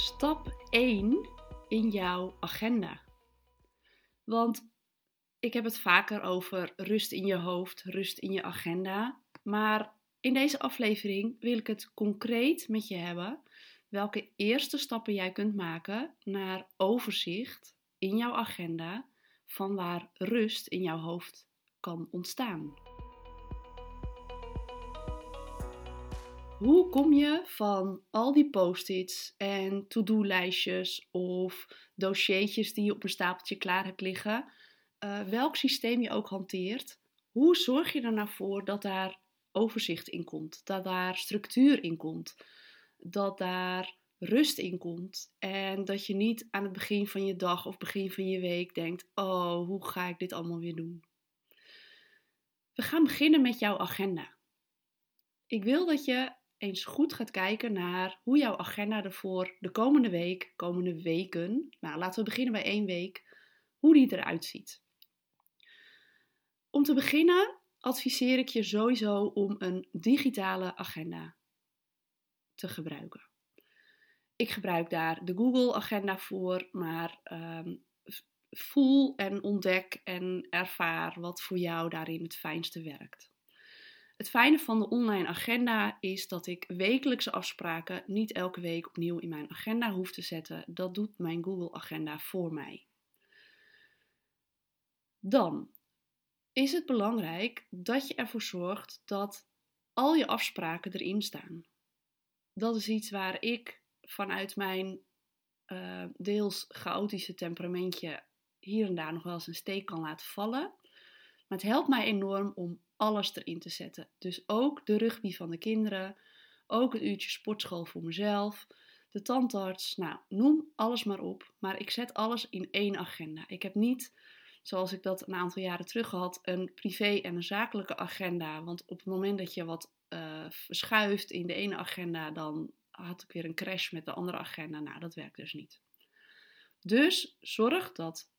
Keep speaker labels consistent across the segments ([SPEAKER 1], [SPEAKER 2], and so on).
[SPEAKER 1] Stap 1 in jouw agenda. Want ik heb het vaker over rust in je hoofd, rust in je agenda. Maar in deze aflevering wil ik het concreet met je hebben welke eerste stappen jij kunt maken naar overzicht in jouw agenda van waar rust in jouw hoofd kan ontstaan. Hoe kom je van al die post-its en to-do-lijstjes of dossiertjes die je op een stapeltje klaar hebt liggen, uh, welk systeem je ook hanteert, hoe zorg je er nou voor dat daar overzicht in komt, dat daar structuur in komt, dat daar rust in komt en dat je niet aan het begin van je dag of begin van je week denkt: "Oh, hoe ga ik dit allemaal weer doen?" We gaan beginnen met jouw agenda. Ik wil dat je eens goed gaat kijken naar hoe jouw agenda er voor de komende week, komende weken, nou laten we beginnen bij één week, hoe die eruit ziet. Om te beginnen adviseer ik je sowieso om een digitale agenda te gebruiken. Ik gebruik daar de Google Agenda voor, maar um, voel en ontdek en ervaar wat voor jou daarin het fijnste werkt. Het fijne van de online agenda is dat ik wekelijkse afspraken niet elke week opnieuw in mijn agenda hoef te zetten. Dat doet mijn Google Agenda voor mij. Dan is het belangrijk dat je ervoor zorgt dat al je afspraken erin staan. Dat is iets waar ik vanuit mijn uh, deels chaotische temperamentje hier en daar nog wel eens een steek kan laten vallen. Maar het helpt mij enorm om alles erin te zetten. Dus ook de rugby van de kinderen, ook het uurtje sportschool voor mezelf, de tandarts, nou, noem alles maar op. Maar ik zet alles in één agenda. Ik heb niet, zoals ik dat een aantal jaren terug had, een privé en een zakelijke agenda. Want op het moment dat je wat uh, verschuift in de ene agenda, dan had ik weer een crash met de andere agenda. Nou, dat werkt dus niet. Dus zorg dat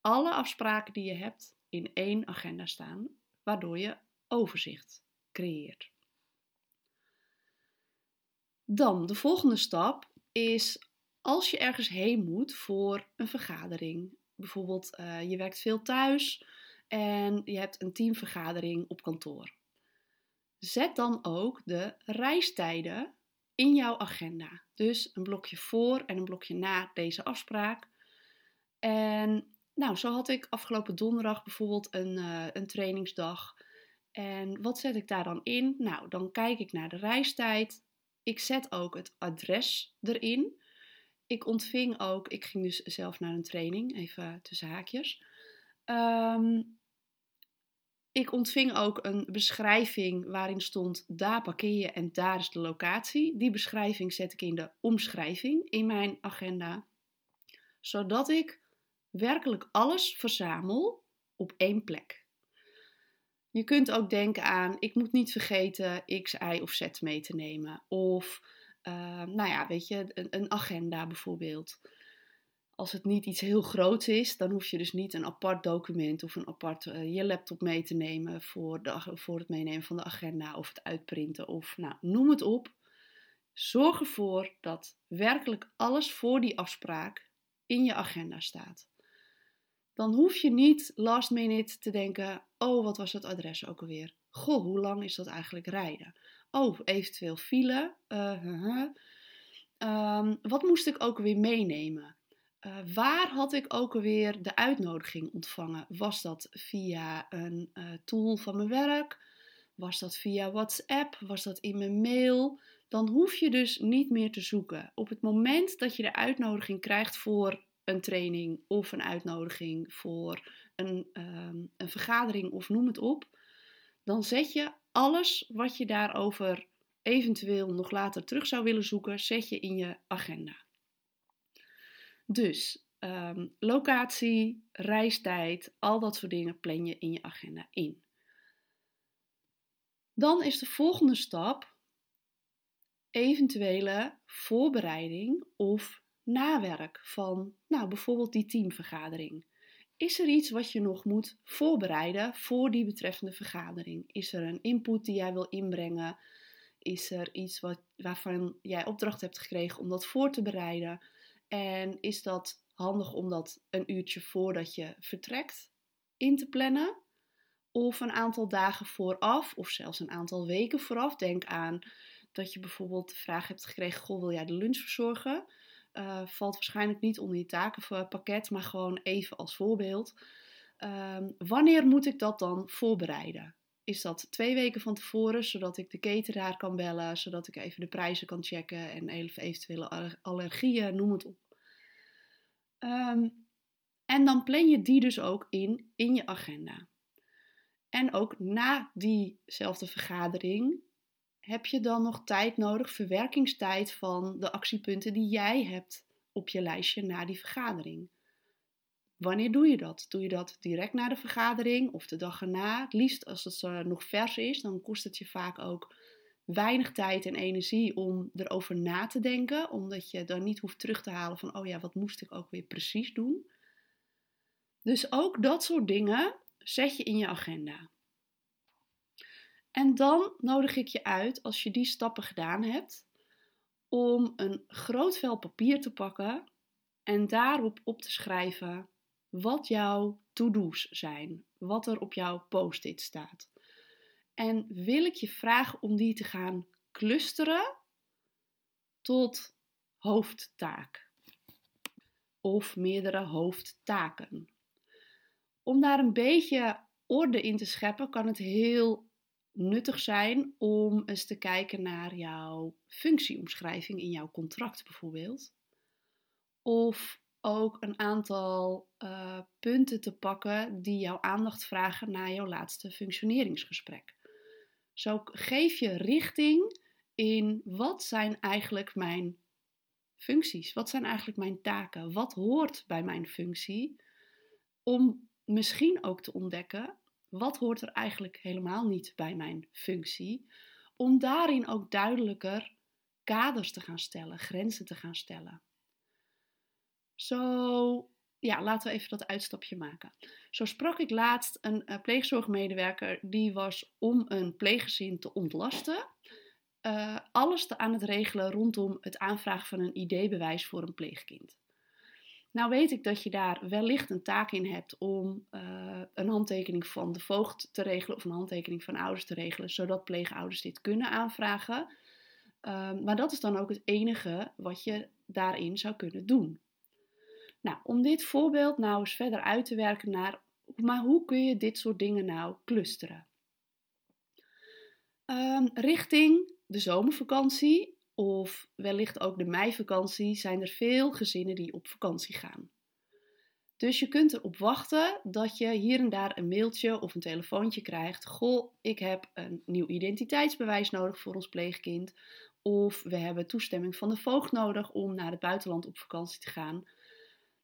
[SPEAKER 1] alle afspraken die je hebt in één agenda staan, waardoor je overzicht creëert. Dan de volgende stap is als je ergens heen moet voor een vergadering. Bijvoorbeeld uh, je werkt veel thuis en je hebt een teamvergadering op kantoor. Zet dan ook de reistijden in jouw agenda. Dus een blokje voor en een blokje na deze afspraak. En nou, zo had ik afgelopen donderdag bijvoorbeeld een, uh, een trainingsdag. En wat zet ik daar dan in? Nou, dan kijk ik naar de reistijd. Ik zet ook het adres erin. Ik ontving ook, ik ging dus zelf naar een training, even tussen haakjes. Um, ik ontving ook een beschrijving waarin stond daar parkeer je en daar is de locatie. Die beschrijving zet ik in de omschrijving in mijn agenda, zodat ik werkelijk alles verzamel op één plek. Je kunt ook denken aan, ik moet niet vergeten X, Y of Z mee te nemen. Of, uh, nou ja, weet je, een, agenda bijvoorbeeld. Als het niet iets heel groots is, dan hoef je dus niet een apart document of een apart uh, je laptop mee te nemen voor, de, voor het meenemen van de agenda of het uitprinten of nou, noem het op. Zorg ervoor dat werkelijk alles voor die afspraak in je agenda staat dan hoef je niet last minute te denken: oh, wat was dat adres ook alweer? Goh, hoe lang is dat eigenlijk rijden? Oh, eventueel file. Uh, um, wat moest ik ook weer meenemen? Uh, waar had ik ook alweer de uitnodiging ontvangen? Was dat via een uh, tool van mijn werk? Was dat via WhatsApp? Was dat in mijn mail? Dan hoef je dus niet meer te zoeken. Op het moment dat je de uitnodiging krijgt voor een training of een uitnodiging voor een, um, een vergadering of noem het op, dan zet je alles wat je daarover eventueel nog later terug zou willen zoeken, zet je in je agenda. Dus um, locatie, reistijd, al dat soort dingen plan je in je agenda in. Dan is de volgende stap eventuele voorbereiding of nawerk van, nou bijvoorbeeld die teamvergadering. Is er iets wat je nog moet voorbereiden voor die betreffende vergadering? Is er een input die jij wil inbrengen? Is er iets wat, waarvan jij opdracht hebt gekregen om dat voor te bereiden? En is dat handig om dat een uurtje voordat je vertrekt in te plannen? Of een aantal dagen vooraf, of zelfs een aantal weken vooraf. Denk aan dat je bijvoorbeeld de vraag hebt gekregen: Goh, wil jij de lunch verzorgen? Uh, valt waarschijnlijk niet onder je takenpakket, maar gewoon even als voorbeeld. Um, wanneer moet ik dat dan voorbereiden? Is dat twee weken van tevoren, zodat ik de cateraar kan bellen, zodat ik even de prijzen kan checken en even eventuele allergieën, noem het op. Um, en dan plan je die dus ook in in je agenda. En ook na diezelfde vergadering heb je dan nog tijd nodig, verwerkingstijd van de actiepunten die jij hebt op je lijstje na die vergadering. Wanneer doe je dat? Doe je dat direct na de vergadering of de dag erna? Het liefst als het uh, nog vers is, dan kost het je vaak ook weinig tijd en energie om erover na te denken, omdat je dan niet hoeft terug te halen van, oh ja, wat moest ik ook weer precies doen? Dus ook dat soort dingen zet je in je agenda. En dan nodig ik je uit, als je die stappen gedaan hebt, om een groot vel papier te pakken en daarop op te schrijven wat jouw to-do's zijn, wat er op jouw post-it staat. En wil ik je vragen om die te gaan clusteren tot hoofdtaak of meerdere hoofdtaken. Om daar een beetje orde in te scheppen, kan het heel nuttig zijn om eens te kijken naar jouw functieomschrijving in jouw contract bijvoorbeeld. Of ook een aantal uh, punten te pakken die jouw aandacht vragen na jouw laatste functioneringsgesprek. Zo geef je richting in wat zijn eigenlijk mijn functies? Wat zijn eigenlijk mijn taken? Wat hoort bij mijn functie? Om misschien ook te ontdekken wat hoort er eigenlijk helemaal niet bij mijn functie, om daarin ook duidelijker kaders te gaan stellen, grenzen te gaan stellen. Zo, ja, laten we even dat uitstapje maken. Zo sprak ik laatst een uh, pleegzorgmedewerker die was om een pleeggezin te ontlasten. Uh, alles te aan het regelen rondom het aanvragen van een ID-bewijs voor een pleegkind. Nou weet ik dat je daar wellicht een taak in hebt om uh, een handtekening van de voogd te regelen of een handtekening van ouders te regelen, zodat pleegouders dit kunnen aanvragen. Uh, maar dat is dan ook het enige wat je daarin zou kunnen doen. Nou, om dit voorbeeld nou eens verder uit te werken naar, maar hoe kun je dit soort dingen nou clusteren? Um, richting de zomervakantie of wellicht ook de meivakantie zijn er veel gezinnen die op vakantie gaan. Dus je kunt erop wachten dat je hier en daar een mailtje of een telefoontje krijgt. Goh, ik heb een nieuw identiteitsbewijs nodig voor ons pleegkind. Of we hebben toestemming van de voogd nodig om naar het buitenland op vakantie te gaan.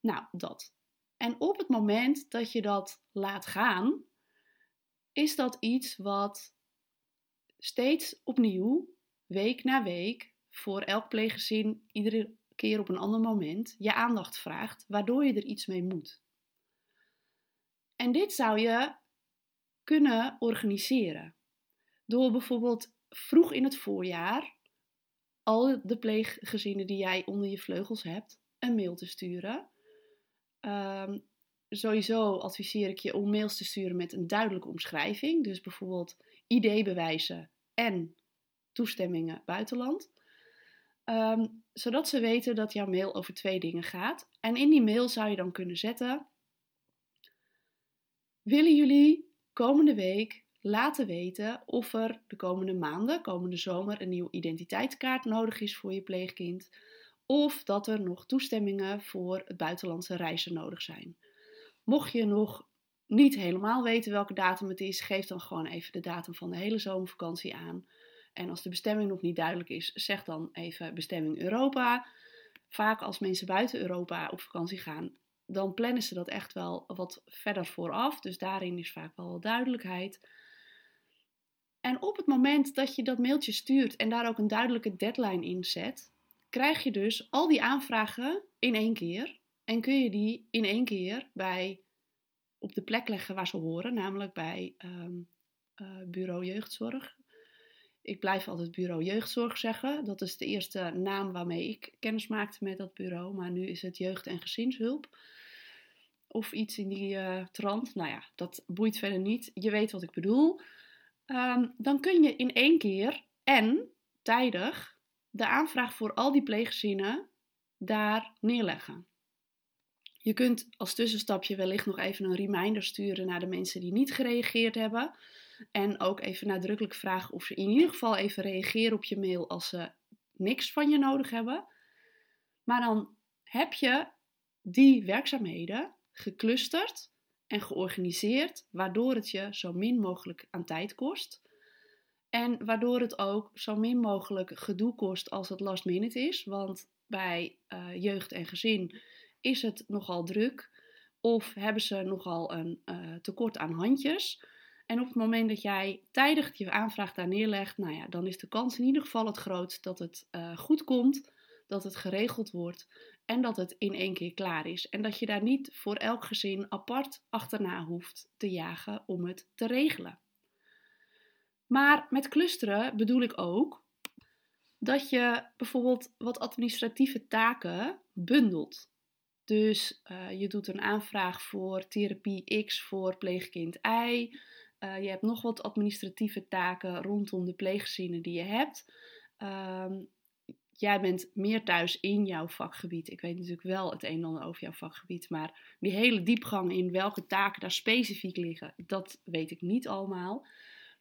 [SPEAKER 1] Nou, dat. En op het moment dat je dat laat gaan, is dat iets wat steeds opnieuw, week na week, voor elk pleeggezin iedere keer op een ander moment je aandacht vraagt, waardoor je er iets mee moet. En dit zou je kunnen organiseren door bijvoorbeeld vroeg in het voorjaar al de pleeggezinnen die jij onder je vleugels hebt een mail te sturen. Um, sowieso adviseer ik je om mails te sturen met een duidelijke omschrijving. Dus bijvoorbeeld ID-bewijzen en toestemmingen buitenland. Ehm, zodat ze weten dat jouw mail over twee dingen gaat. En in die mail zou je dan kunnen zetten: Willen jullie komende week laten weten of er de komende maanden, komende zomer, een nieuwe identiteitskaart nodig is voor je pleegkind? Of dat er nog toestemmingen voor het buitenlandse reizen nodig zijn. Mocht je nog niet helemaal weten welke datum het is, geef dan gewoon even de datum van de hele zomervakantie aan. En als de bestemming nog niet duidelijk is, zeg dan even bestemming Europa. Vaak als mensen buiten Europa op vakantie gaan, dan plannen ze dat echt wel wat verder vooraf. Dus daarin is vaak wel duidelijkheid. En op het moment dat je dat mailtje stuurt en daar ook een duidelijke deadline in zet, krijg je dus al die aanvragen in één keer. En kun je die in één keer bij, op de plek leggen waar ze horen, namelijk bij um, uh, Bureau Jeugdzorg ik blijf altijd bureau jeugdzorg zeggen. Dat is de eerste naam waarmee ik kennis maakte met dat bureau. Maar nu is het jeugd- en gezinshulp. Of iets in die uh, trant. Nou ja, dat boeit verder niet. Je weet wat ik bedoel. Ehm, dan kun je in één keer en tijdig de aanvraag voor al die pleeggezinnen daar neerleggen. Je kunt als tussenstapje wellicht nog even een reminder sturen naar de mensen die niet gereageerd hebben. En ook even nadrukkelijk vragen of ze in ieder geval even reageren op je mail als ze niks van je nodig hebben. Maar dan heb je die werkzaamheden geclusterd en georganiseerd, waardoor het je zo min mogelijk aan tijd kost. En waardoor het ook zo min mogelijk gedoe kost als het last minute is. Want bij uh, jeugd en gezin is het nogal druk. Of hebben ze nogal een uh, tekort aan handjes. En op het moment dat jij tijdig je aanvraag daar neerlegt, nou ja, dan is de kans in ieder geval het grootst dat het uh, goed komt, dat het geregeld wordt en dat het in één keer klaar is. En dat je daar niet voor elk gezin apart achterna hoeft te jagen om het te regelen. Maar met clusteren bedoel ik ook dat je bijvoorbeeld wat administratieve taken bundelt. Dus uh, je doet een aanvraag voor therapie X voor pleegkind Y. Uh, je hebt nog wat administratieve taken rondom de pleeggezinnen die je hebt. Uh, jij bent meer thuis in jouw vakgebied. Ik weet natuurlijk wel het een en ander over jouw vakgebied, maar die hele diepgang in welke taken daar specifiek liggen, dat weet ik niet allemaal.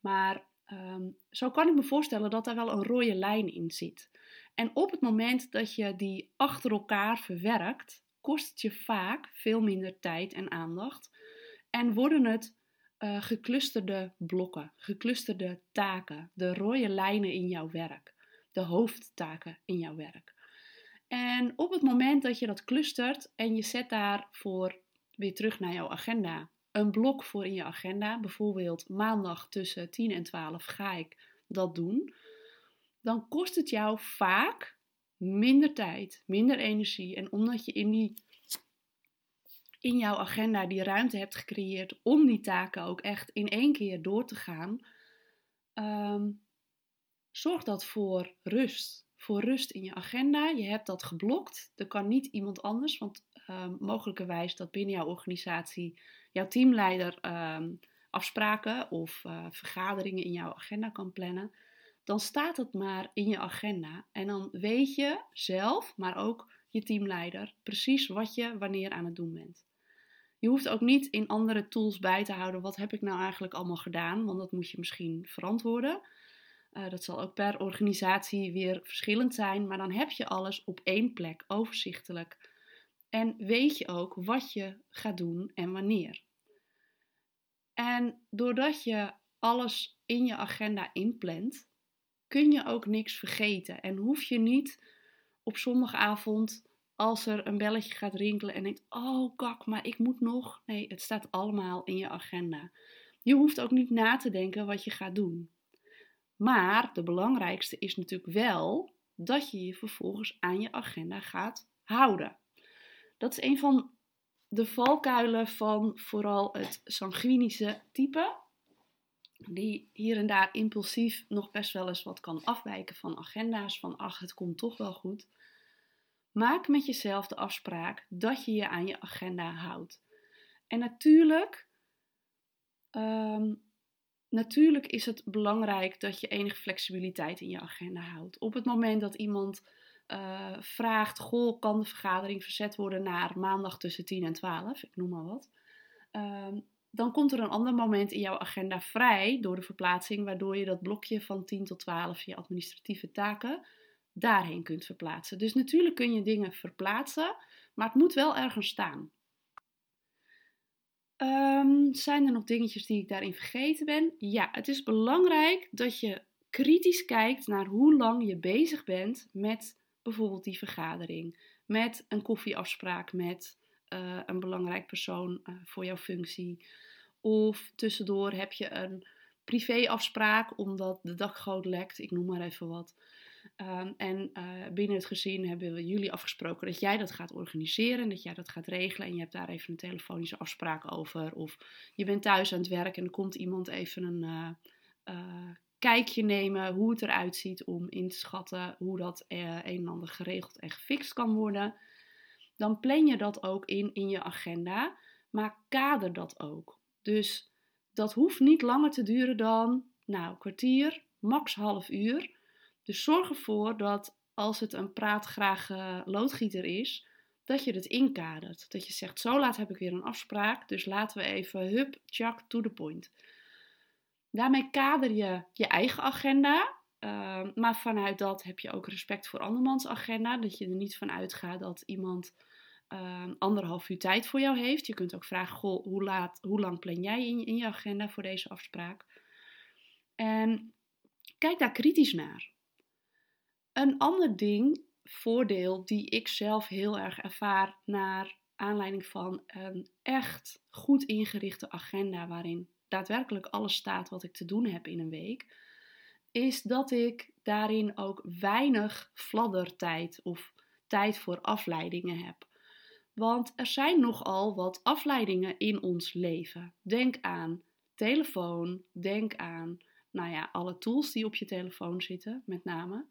[SPEAKER 1] Maar um, zo kan ik me voorstellen dat daar wel een rode lijn in zit. En op het moment dat je die achter elkaar verwerkt, kost het je vaak veel minder tijd en aandacht. En worden het uh, geclusterde blokken, geclusterde taken, de rode lijnen in jouw werk, de hoofdtaken in jouw werk. En op het moment dat je dat clustert en je zet daarvoor weer terug naar jouw agenda, een blok voor in je agenda, bijvoorbeeld maandag tussen 10 en 12 ga ik dat doen, dan kost het jou vaak minder tijd, minder energie. En omdat je in, die, in jouw agenda die ruimte hebt gecreëerd om die taken ook echt in één keer door te gaan, um, zorgt dat voor rust. Voor rust in je agenda. Je hebt dat geblokt. Er kan niet iemand anders, want um, mogelijkerwijs dat binnen jouw organisatie jouw teamleider um, afspraken of uh, vergaderingen in jouw agenda kan plannen dan staat het maar in je agenda. En dan weet je zelf, maar ook je teamleider, precies wat je wanneer aan het doen bent. Je hoeft ook niet in andere tools bij te houden wat heb ik nou eigenlijk allemaal gedaan, want dat moet je misschien verantwoorden. Uh, dat zal ook per organisatie weer verschillend zijn, maar dan heb je alles op één plek, overzichtelijk. En weet je ook wat je gaat doen en wanneer. En doordat je alles in je agenda inplant, kun je ook niks vergeten. En hoef je niet op zondagavond, als er een belletje gaat rinkelen en denkt: Oh, kak, maar ik moet nog. Nee, het staat allemaal in je agenda. Je hoeft ook niet na te denken wat je gaat doen. Maar de belangrijkste is natuurlijk wel dat je je vervolgens aan je agenda gaat houden. Dat is een van de valkuilen van vooral het sanguinische type die hier en daar impulsief nog best wel eens wat kan afwijken van agenda's, van ach, het komt toch wel goed. Maak met jezelf de afspraak dat je je aan je agenda houdt. En natuurlijk, um, natuurlijk is het belangrijk dat je enige flexibiliteit in je agenda houdt. Op het moment dat iemand uh, vraagt, goh, kan de vergadering verzet worden naar maandag tussen 10 en 12, ik noem maar wat. Um, dan komt er een ander moment in jouw agenda vrij door de verplaatsing, waardoor je dat blokje van 10 tot 12, je administratieve taken, daarheen kunt verplaatsen. Dus natuurlijk kun je dingen verplaatsen, maar het moet wel ergens staan. Um, zijn er nog dingetjes die ik daarin vergeten ben? Ja, het is belangrijk dat je kritisch kijkt naar hoe lang je bezig bent met bijvoorbeeld die vergadering, met een koffieafspraak met uh, een belangrijk persoon uh, voor jouw functie. Of tussendoor heb je een privéafspraak omdat de dakgoot lekt, ik noem maar even wat. Um, en uh, binnen het gezin hebben we jullie afgesproken dat jij dat gaat organiseren, dat jij dat gaat regelen en je hebt daar even een telefonische afspraak over. Of je bent thuis aan het werk en er komt iemand even een kijkje nemen hoe het eruit ziet om in te schatten hoe dat een en ander geregeld en gefixt kan worden. Dan plan je dat ook in in je agenda, maar kader dat ook. Dus dat hoeft niet langer te duren dan, nou, kwartier, max half uur. Dus zorg ervoor dat als het een praatgrage loodgieter is, dat je het inkadert. Dat je zegt, zo laat heb ik weer een afspraak, dus laten we even, hup, tjak, to the point. Daarmee kader je je eigen agenda, uh, maar vanuit dat heb je ook respect voor andermans agenda. Dat je er niet van uitgaat dat iemand uh, anderhalf uur tijd voor jou heeft. Je kunt ook vragen, goh, hoe, laat, hoe lang plan jij in, in je agenda voor deze afspraak? En kijk daar kritisch naar. Een ander ding, voordeel die ik zelf heel erg ervaar naar aanleiding van een echt goed ingerichte agenda waarin daadwerkelijk alles staat wat ik te doen heb in een week, is dat ik daarin ook weinig fladdertijd of tijd voor afleidingen heb. Want er zijn nogal wat afleidingen in ons leven. Denk aan telefoon, denk aan nou ja, alle tools die op je telefoon zitten, met name.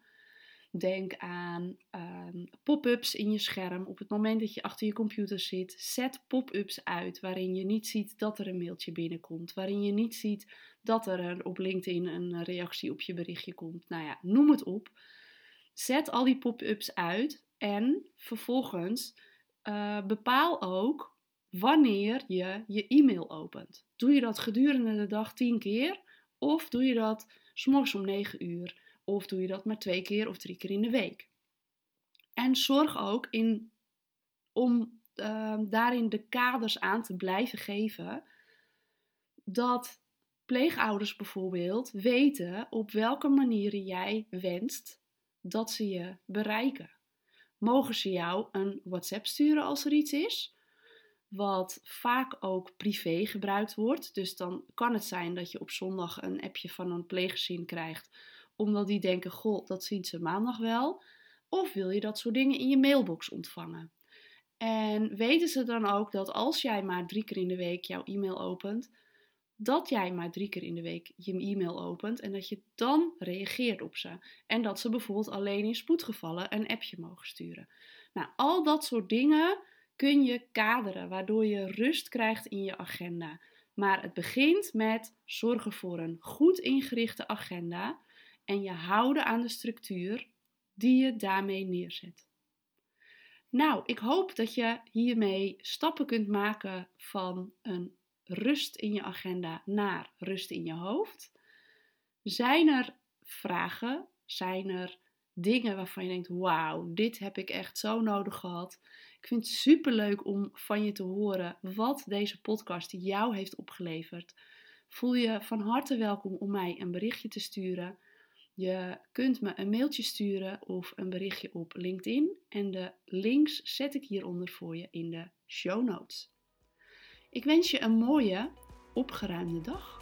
[SPEAKER 1] Denk aan um, pop-ups in je scherm. Op het moment dat je achter je computer zit, zet pop-ups uit waarin je niet ziet dat er een mailtje binnenkomt. Waarin je niet ziet dat er op LinkedIn een reactie op je berichtje komt. Nou ja, noem het op. Zet al die pop-ups uit en vervolgens uh, bepaal ook wanneer je je e-mail opent. Doe je dat gedurende de dag tien keer of doe je dat s'morgens om 9 uur? Of doe je dat maar twee keer of drie keer in de week? En zorg ook in, om uh, daarin de kaders aan te blijven geven dat pleegouders bijvoorbeeld weten op welke manieren jij wenst dat ze je bereiken. Mogen ze jou een WhatsApp sturen als er iets is? wat vaak ook privé gebruikt wordt. Dus dan kan het zijn dat je op zondag een appje van een pleeggezin krijgt, omdat die denken: Goh, dat zien ze maandag wel. Of wil je dat soort dingen in je mailbox ontvangen? En weten ze dan ook dat als jij maar drie keer in de week jouw e-mail opent, dat jij maar drie keer in de week je e-mail opent en dat je dan reageert op ze. En dat ze bijvoorbeeld alleen in spoedgevallen een appje mogen sturen. Nou, al dat soort dingen kun je kaderen, waardoor je rust krijgt in je agenda. Maar het begint met zorgen voor een goed ingerichte agenda en je houden aan de structuur die je daarmee neerzet. Nou, ik hoop dat je hiermee stappen kunt maken van een rust in je agenda naar rust in je hoofd. Zijn er vragen? Zijn er dingen waarvan je denkt: wauw, dit heb ik echt zo nodig gehad? Ik vind het super leuk om van je te horen wat deze podcast jou heeft opgeleverd. Voel je van harte welkom om mij een berichtje te sturen. Je kunt me een mailtje sturen of een berichtje op LinkedIn. En de links zet ik hieronder voor je in de show notes. Ik wens je een mooie, opgeruimde dag.